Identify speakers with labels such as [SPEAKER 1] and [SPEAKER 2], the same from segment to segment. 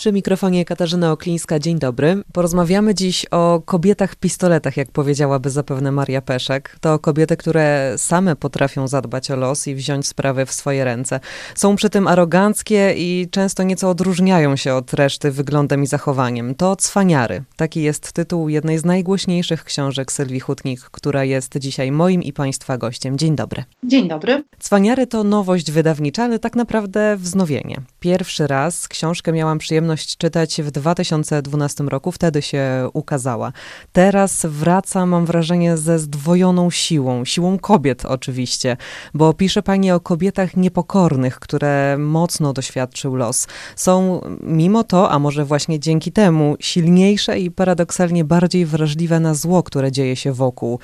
[SPEAKER 1] Przy mikrofonie Katarzyna Oklińska, dzień dobry. Porozmawiamy dziś o kobietach pistoletach, jak powiedziałaby zapewne Maria Peszek. To kobiety, które same potrafią zadbać o los i wziąć sprawy w swoje ręce. Są przy tym aroganckie i często nieco odróżniają się od reszty wyglądem i zachowaniem. To Cwaniary. Taki jest tytuł jednej z najgłośniejszych książek Sylwii Hutnik, która jest dzisiaj moim i Państwa gościem. Dzień dobry.
[SPEAKER 2] Dzień dobry.
[SPEAKER 1] Cwaniary to nowość wydawnicza, ale tak naprawdę wznowienie. Pierwszy raz książkę miałam przyjemność przyjemność czytać w 2012 roku, wtedy się ukazała. Teraz wraca, mam wrażenie, ze zdwojoną siłą, siłą kobiet oczywiście, bo pisze pani o kobietach niepokornych, które mocno doświadczył los. Są mimo to, a może właśnie dzięki temu, silniejsze i paradoksalnie bardziej wrażliwe na zło, które dzieje się wokół,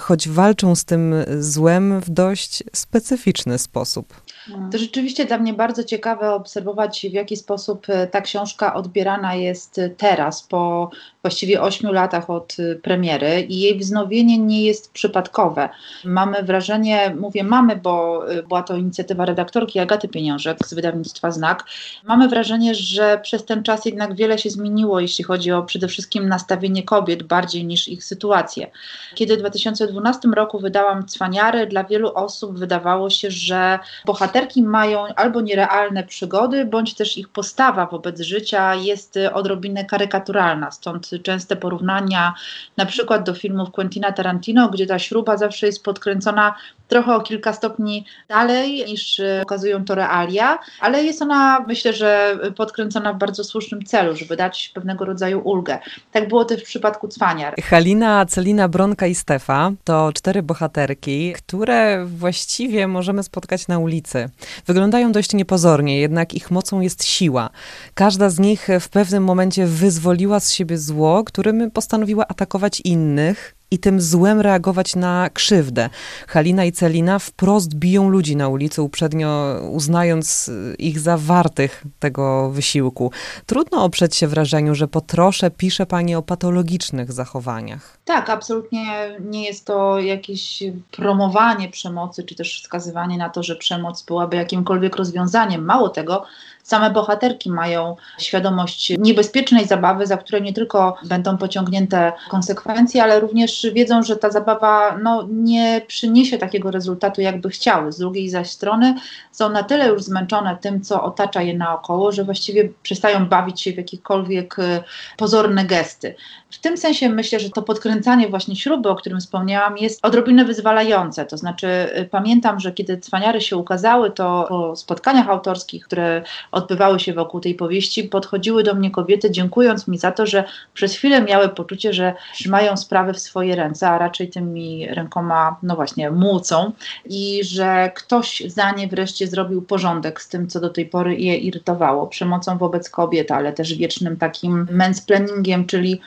[SPEAKER 1] choć walczą z tym złem w dość specyficzny sposób.
[SPEAKER 2] To rzeczywiście dla mnie bardzo ciekawe obserwować, w jaki sposób e, ta książka odbierana jest teraz, po właściwie ośmiu latach od e, premiery i jej wznowienie nie jest przypadkowe. Mamy wrażenie, mówię mamy, bo e, była to inicjatywa redaktorki Agaty Pieniążek z wydawnictwa Znak, mamy wrażenie, że przez ten czas jednak wiele się zmieniło, jeśli chodzi o przede wszystkim nastawienie kobiet bardziej niż ich sytuację. Kiedy w 2012 roku wydałam Cwaniary, dla wielu osób wydawało się, że bohater bohaterki mają albo nierealne przygody, bądź też ich postawa wobec życia jest odrobinę karykaturalna. Stąd częste porównania na przykład do filmów Quentina Tarantino, gdzie ta śruba zawsze jest podkręcona trochę o kilka stopni dalej niż pokazują to realia, ale jest ona myślę, że podkręcona w bardzo słusznym celu, żeby dać pewnego rodzaju ulgę. Tak było też w przypadku Cwaniar.
[SPEAKER 1] Halina, Celina, Bronka i Stefa to cztery bohaterki, które właściwie możemy spotkać na ulicy. Wyglądają dość niepozornie, jednak ich mocą jest siła. Każda z nich w pewnym momencie wyzwoliła z siebie zło, którym postanowiła atakować innych i tym złem reagować na krzywdę. Halina i Celina wprost biją ludzi na ulicy, uprzednio uznając ich za wartych tego wysiłku. Trudno oprzeć się wrażeniu, że po trosze pisze pani o patologicznych zachowaniach.
[SPEAKER 2] Tak, absolutnie nie jest to jakieś promowanie przemocy, czy też wskazywanie na to, że przemoc byłaby jakimkolwiek rozwiązaniem. Mało tego, same bohaterki mają świadomość niebezpiecznej zabawy, za które nie tylko będą pociągnięte konsekwencje, ale również wiedzą, że ta zabawa no, nie przyniesie takiego rezultatu, jakby chciały. Z drugiej zaś strony są na tyle już zmęczone tym, co otacza je naokoło, że właściwie przestają bawić się w jakiekolwiek e, pozorne gesty. W tym sensie myślę, że to podkręcanie właśnie śruby, o którym wspomniałam, jest odrobinę wyzwalające. To znaczy, e, pamiętam, że kiedy cwaniary się ukazały, to po spotkaniach autorskich, które odbywały się wokół tej powieści, podchodziły do mnie kobiety, dziękując mi za to, że przez chwilę miały poczucie, że trzymają sprawę w swoje ręce, a raczej tymi rękoma, no właśnie, młócą i że ktoś za nie wreszcie zrobił porządek z tym, co do tej pory je irytowało. Przemocą wobec kobiet, ale też wiecznym takim mansplainingiem, czyli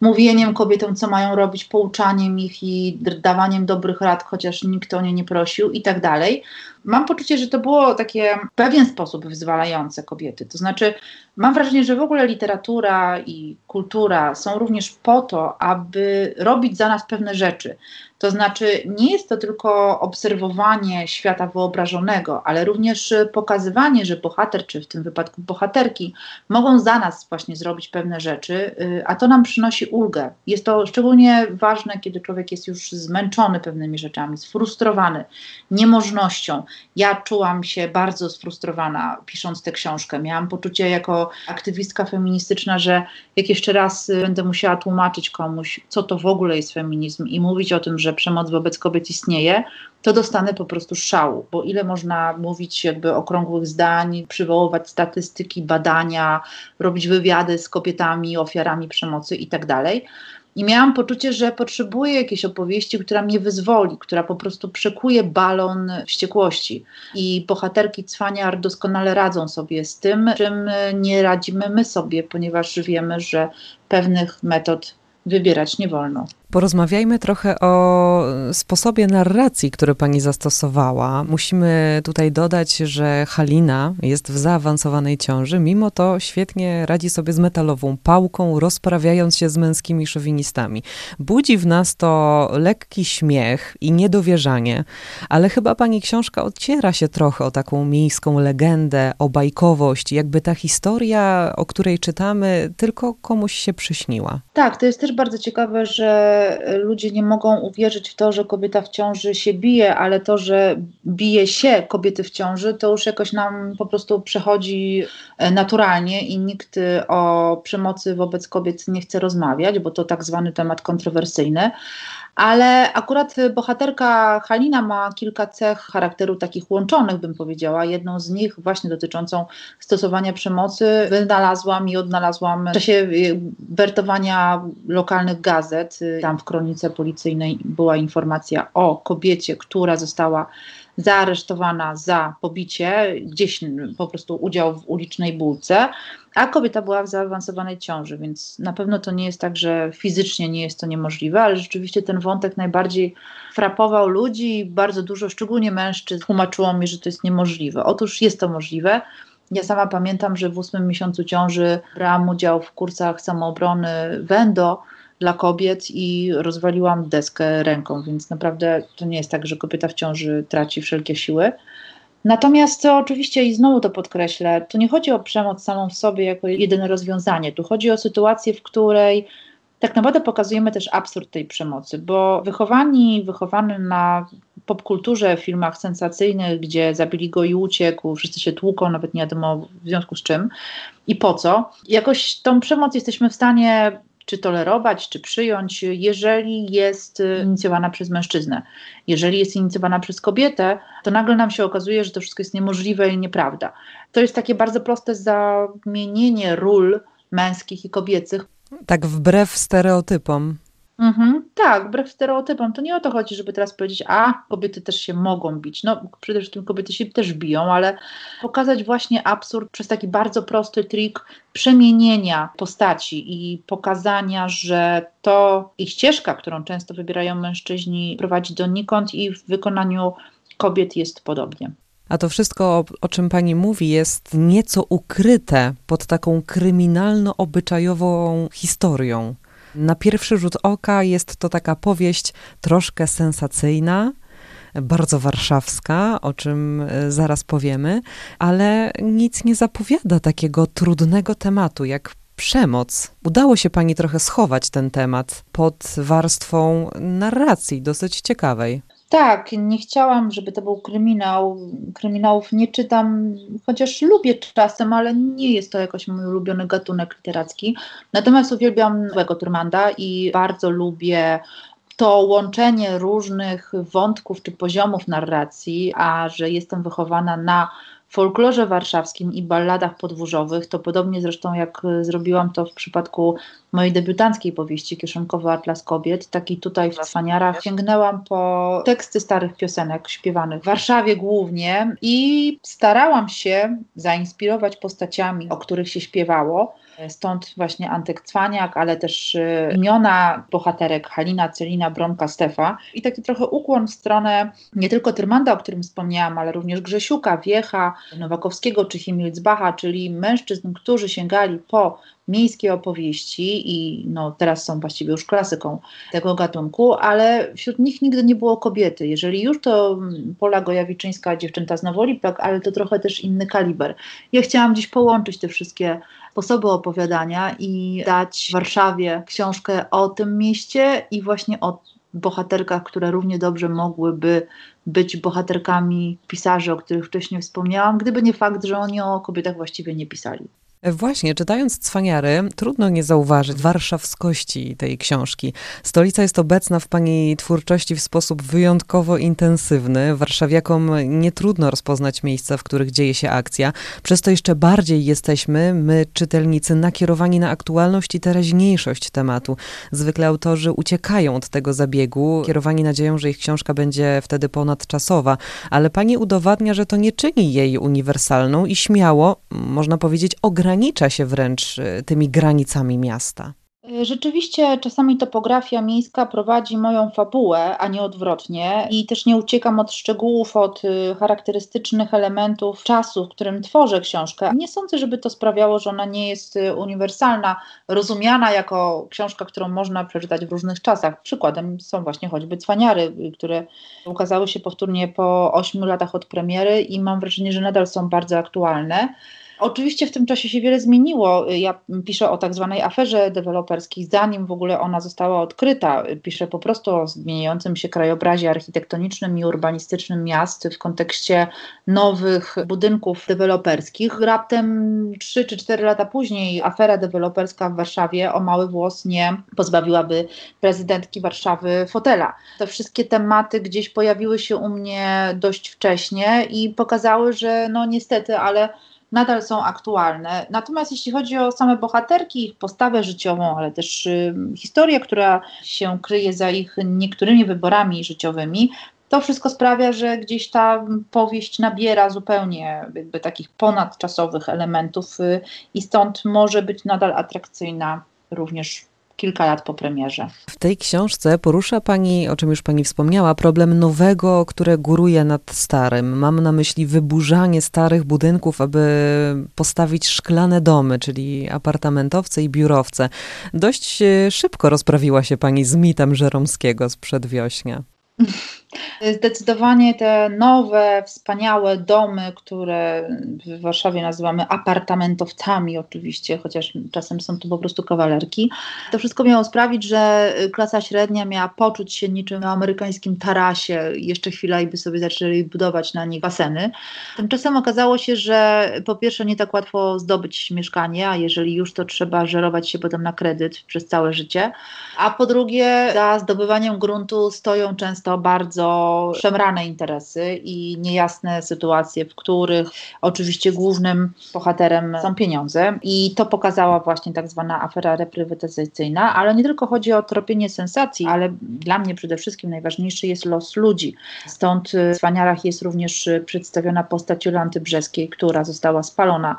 [SPEAKER 2] mówieniem kobietom, co mają robić, pouczaniem ich i dawaniem dobrych rad, chociaż nikt o nie nie prosił i tak dalej. Mam poczucie, że to było takie w pewien sposób wyzwalające kobiety. To znaczy, mam wrażenie, że w ogóle literatura i kultura są również po to, aby robić za nas pewne rzeczy. To znaczy, nie jest to tylko obserwowanie świata wyobrażonego, ale również pokazywanie, że bohater, czy w tym wypadku bohaterki, mogą za nas właśnie zrobić pewne rzeczy, y, a to nam przynosi ulgę. Jest to szczególnie ważne, kiedy człowiek jest już zmęczony pewnymi rzeczami, sfrustrowany niemożnością. Ja czułam się bardzo sfrustrowana pisząc tę książkę. Miałam poczucie jako aktywistka feministyczna, że jak jeszcze raz będę musiała tłumaczyć komuś, co to w ogóle jest feminizm i mówić o tym, że przemoc wobec kobiet istnieje, to dostanę po prostu szału, bo ile można mówić jakby okrągłych zdań, przywoływać statystyki, badania, robić wywiady z kobietami, ofiarami przemocy i tak dalej. I miałam poczucie, że potrzebuję jakiejś opowieści, która mnie wyzwoli, która po prostu przekuje balon wściekłości. I bohaterki Cwaniar doskonale radzą sobie z tym, czym nie radzimy my sobie, ponieważ wiemy, że pewnych metod wybierać nie wolno.
[SPEAKER 1] Porozmawiajmy trochę o sposobie narracji, który pani zastosowała. Musimy tutaj dodać, że Halina jest w zaawansowanej ciąży, mimo to świetnie radzi sobie z metalową pałką, rozprawiając się z męskimi szowinistami. Budzi w nas to lekki śmiech i niedowierzanie, ale chyba pani książka odciera się trochę o taką miejską legendę, o bajkowość, jakby ta historia, o której czytamy, tylko komuś się przyśniła.
[SPEAKER 2] Tak, to jest też bardzo ciekawe, że ludzie nie mogą uwierzyć w to, że kobieta w ciąży się bije, ale to, że bije się kobiety w ciąży, to już jakoś nam po prostu przechodzi e, naturalnie i nikt o przemocy wobec kobiet nie chce rozmawiać, bo to tak zwany temat kontrowersyjny. Ale akurat bohaterka Halina ma kilka cech charakteru takich łączonych, bym powiedziała. Jedną z nich, właśnie dotyczącą stosowania przemocy, wynalazłam i odnalazłam w czasie y, wertowania lokalnych gazet. Tam w kronice policyjnej była informacja o kobiecie, która została zaaresztowana za pobicie, gdzieś po prostu udział w ulicznej bułce, a kobieta była w zaawansowanej ciąży, więc na pewno to nie jest tak, że fizycznie nie jest to niemożliwe, ale rzeczywiście ten wątek najbardziej frapował ludzi i bardzo dużo, szczególnie mężczyzn, tłumaczyło mi, że to jest niemożliwe. Otóż jest to możliwe. Ja sama pamiętam, że w ósmym miesiącu ciąży brałam udział w kursach samoobrony Wendo, dla kobiet i rozwaliłam deskę ręką, więc naprawdę to nie jest tak, że kobieta w ciąży traci wszelkie siły. Natomiast to oczywiście, i znowu to podkreślę, tu nie chodzi o przemoc samą w sobie jako jedyne rozwiązanie. Tu chodzi o sytuację, w której tak naprawdę pokazujemy też absurd tej przemocy, bo wychowani, wychowany na popkulturze, filmach sensacyjnych, gdzie zabili go i uciekł, wszyscy się tłuką, nawet nie wiadomo w związku z czym i po co, jakoś tą przemoc jesteśmy w stanie czy tolerować, czy przyjąć, jeżeli jest y, inicjowana przez mężczyznę. Jeżeli jest inicjowana przez kobietę, to nagle nam się okazuje, że to wszystko jest niemożliwe i nieprawda. To jest takie bardzo proste zamienienie ról męskich i kobiecych.
[SPEAKER 1] Tak wbrew stereotypom.
[SPEAKER 2] Mhm, tak, wbrew stereotypom. To nie o to chodzi, żeby teraz powiedzieć, a kobiety też się mogą bić. No, przede wszystkim kobiety się też biją, ale pokazać właśnie absurd przez taki bardzo prosty trik przemienienia postaci i pokazania, że to ich ścieżka, którą często wybierają mężczyźni, prowadzi donikąd i w wykonaniu kobiet jest podobnie.
[SPEAKER 1] A to wszystko, o, o, czym pani mówi, jest nieco ukryte pod taką kryminalno-obyczajową historią. Na pierwszy rzut oka jest to taka powieść troszkę sensacyjna, bardzo warszawska, o czym e, zaraz powiemy, ale nic nie zapowiada takiego trudnego tematu jak przemoc. Udało się pani trochę schować ten temat pod warstwą narracji, dosyć ciekawej.
[SPEAKER 2] Tak, nie chciałam, żeby to był kryminał. Kryminałów nie czytam, chociaż lubię czasem, ale nie jest to jakoś mój ulubiony gatunek literacki. Natomiast uwielbiam Nowego Turmanda i bardzo lubię to łączenie różnych wątków czy poziomów narracji, a że jestem wychowana na folklorze warszawskim i balladach podwórzowych, to podobnie zresztą jak e, zrobiłam to w przypadku mojej debiutanckiej powieści Kieszonkowy Atlas Kobiet, tak i tutaj w Cwaniarach sięgnęłam po teksty starych piosenek śpiewanych w Warszawie głównie i starałam się zainspirować postaciami, o których się śpiewało, Stąd właśnie Antek Cwaniak, ale też y, imiona bohaterek Halina, Celina, Bronka, Stefa. I taki trochę ukłon w stronę nie tylko Tyrmanda, o którym wspomniałam, ale również Grzesiuka, Wiecha, Nowakowskiego czy Himilcbacha, czyli mężczyzn, którzy sięgali po miejskie opowieści i no, teraz są właściwie już klasyką tego gatunku, ale wśród nich nigdy nie było kobiety. Jeżeli już to Pola Gojawiczyńska, dziewczęta z Nowoli, ale to trochę też inny kaliber. Ja chciałam dziś połączyć te wszystkie sposoby opowiadania i dać Warszawie książkę o tym mieście i właśnie o bohaterkach, które równie dobrze mogłyby być bohaterkami pisarzy, o których wcześniej wspomniałam, gdyby nie fakt, że oni o kobietach właściwie nie pisali.
[SPEAKER 1] Właśnie, czytając Cwaniary, trudno nie zauważyć warszawskości tej książki. Stolica jest obecna w pani twórczości w sposób wyjątkowo intensywny. Warszawiakom nie trudno rozpoznać miejsca, w których dzieje się akcja. Przez to jeszcze bardziej jesteśmy, my czytelnicy, nakierowani na aktualność i teraźniejszość tematu. Zwykle autorzy uciekają od tego zabiegu, kierowani nadzieją, że ich książka będzie wtedy ponadczasowa, ale pani udowadnia, że to nie czyni jej uniwersalną i śmiało, można powiedzieć, ogranicza ogranicza się wręcz e, tymi granicami miasta.
[SPEAKER 2] Rzeczywiście czasami topografia miejska prowadzi moją fabułę, a nie odwrotnie i też nie uciekam od szczegółów, od y, charakterystycznych elementów czasu, w którym tworzę książkę. Nie sądzę, żeby to sprawiało, że ona nie jest y, uniwersalna, rozumiana jako książka, którą można przeczytać w różnych czasach. Przykładem są właśnie choćby Cwaniary, y, które ukazały się powtórnie po ośmiu latach od premiery i mam wrażenie, że nadal są bardzo aktualne. Oczywiście w tym czasie się wiele zmieniło. Ja piszę o tak zwanej aferze deweloperskiej, zanim w ogóle ona została odkryta. Piszę po prostu o zmieniającym się krajobrazie architektonicznym i urbanistycznym miast w kontekście nowych budynków deweloperskich. Raptem 3 czy 4 lata później afera deweloperska w Warszawie o mały włos nie pozbawiłaby prezydentki Warszawy fotela. Te wszystkie tematy gdzieś pojawiły się u mnie dość wcześnie i pokazały, że no niestety, ale nadal są aktualne. Natomiast jeśli chodzi o same bohaterki, ich postawę życiową, ale też y, historię, która się kryje za ich niektórymi wyborami życiowymi, to wszystko sprawia, że gdzieś ta powieść nabiera zupełnie jakby takich ponadczasowych elementów y, i stąd może być nadal atrakcyjna również kilka lat po premierze.
[SPEAKER 1] W tej książce porusza Pani, o czym już Pani wspomniała, problem nowego, które góruje nad starym. Mam na myśli wyburzanie starych budynków, aby postawić szklane domy, czyli apartamentowce i biurowce. Dość e, szybko rozprawiła się Pani z mitem Żeromskiego z przedwiośnia.
[SPEAKER 2] Zdecydowanie te nowe, wspaniałe domy, które w Warszawie nazywamy apartamentowcami, oczywiście, chociaż czasem są to po prostu kawalerki. To wszystko miało sprawić, że klasa średnia miała poczuć się niczym na amerykańskim tarasie. Jeszcze chwila i by sobie zaczęli budować na nich baseny. Tymczasem okazało się, że po pierwsze nie tak łatwo zdobyć mieszkanie, a jeżeli już to trzeba żerować się potem na kredyt przez całe życie. A po drugie, za zdobywaniem gruntu stoją często bardzo szemrane interesy i niejasne sytuacje, w których oczywiście głównym bohaterem są pieniądze. I to pokazała właśnie tak zwana afera reprywatyzacyjna, ale nie tylko chodzi o tropienie sensacji, ale dla mnie przede wszystkim najważniejszy jest los ludzi. Stąd w Cwaniarach jest również przedstawiona postać Jolanty Brzeskiej, która została spalona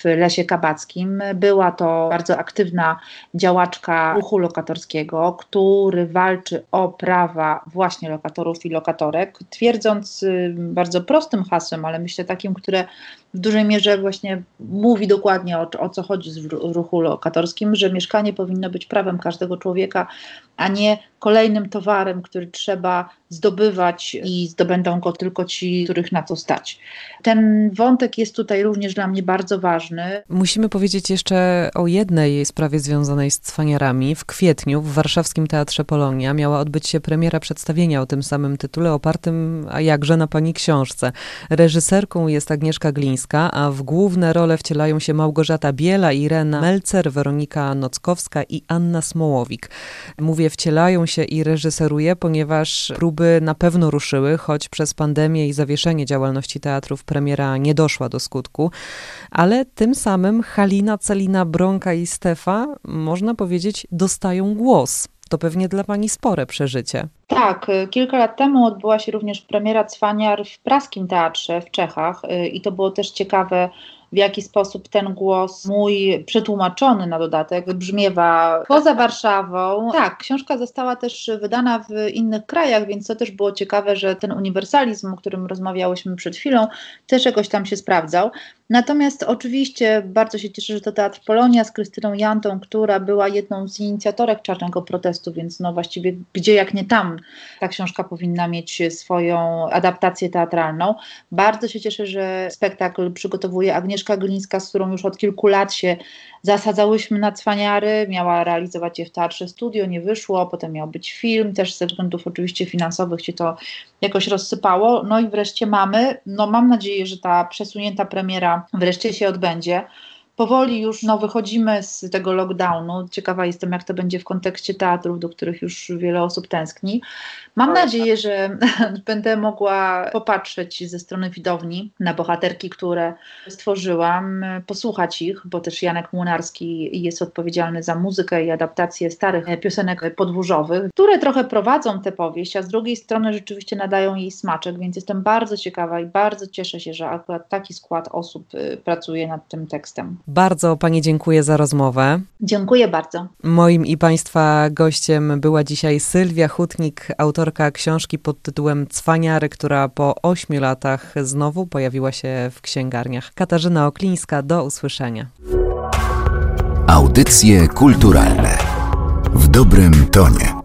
[SPEAKER 2] w Lesie Kabackim. Była to bardzo aktywna działaczka ruchu lokatorskiego, który walczy o prawa właśnie lokatorów i twierdząc y, bardzo prostym hasłem, ale myślę takim, które w dużej mierze właśnie mówi dokładnie o, o co chodzi w ruchu lokatorskim, że mieszkanie powinno być prawem każdego człowieka, a nie kolejnym towarem, który trzeba zdobywać i zdobędą go tylko ci, których na to stać. Ten wątek jest tutaj również dla mnie bardzo ważny.
[SPEAKER 1] Musimy powiedzieć jeszcze o jednej sprawie związanej z cwaniarami. W kwietniu w warszawskim Teatrze Polonia miała odbyć się premiera przedstawienia o tym samym tytule, opartym a jakże na pani książce. Reżyserką jest Agnieszka Glińska, a w główne role wcielają się Małgorzata Biela, Irena Melcer, Weronika Nockowska i Anna Smołowik. Mówię wcielają się i reżyseruje, ponieważ próby na pewno ruszyły, choć przez pandemię i zawieszenie działalności teatrów premiera nie doszła do skutku, ale tym samym Halina, Celina, Bronka i Stefa, można powiedzieć, dostają głos. To pewnie dla Pani spore przeżycie.
[SPEAKER 2] Tak, y, kilka lat temu odbyła się również premiera Cwaniar w Praskim Teatrze w Czechach y, i to było też ciekawe w jaki sposób ten głos mój przetłumaczony na dodatek brzmiewa poza Warszawą. Tak, książka została też wydana w innych krajach, więc to też było ciekawe, że ten uniwersalizm, o którym rozmawiałyśmy przed chwilą, też jakoś tam się sprawdzał. Natomiast oczywiście bardzo się cieszę, że to Teatr Polonia z Krystyną Jantą, która była jedną z inicjatorek czarnego protestu, więc no właściwie gdzie jak nie tam ta książka powinna mieć swoją adaptację teatralną. Bardzo się cieszę, że spektakl przygotowuje Agnieszka Glińska, z którą już od kilku lat się zasadzałyśmy na cwaniary, miała realizować je w Teatrze Studio, nie wyszło, potem miał być film, też ze względów oczywiście finansowych się to jakoś rozsypało, no i wreszcie mamy, no mam nadzieję, że ta przesunięta premiera wreszcie się odbędzie powoli już no, wychodzimy z tego lockdownu. Ciekawa jestem, jak to będzie w kontekście teatrów, do których już wiele osób tęskni. Mam nadzieję, że będę mogła popatrzeć ze strony widowni na bohaterki, które stworzyłam, posłuchać ich, bo też Janek Młynarski jest odpowiedzialny za muzykę i adaptację starych piosenek podwórzowych, które trochę prowadzą tę powieść, a z drugiej strony rzeczywiście nadają jej smaczek, więc jestem bardzo ciekawa i bardzo cieszę się, że akurat taki skład osób y, pracuje nad tym tekstem.
[SPEAKER 1] Bardzo Pani dziękuję za rozmowę.
[SPEAKER 2] Dziękuję bardzo.
[SPEAKER 1] Moim i Państwa gościem była dzisiaj Sylwia Hutnik, autorka książki pod tytułem Cwaniary, która po ośmiu latach znowu pojawiła się w księgarniach. Katarzyna Oklińska, do usłyszenia.
[SPEAKER 3] Audycje kulturalne w dobrym tonie.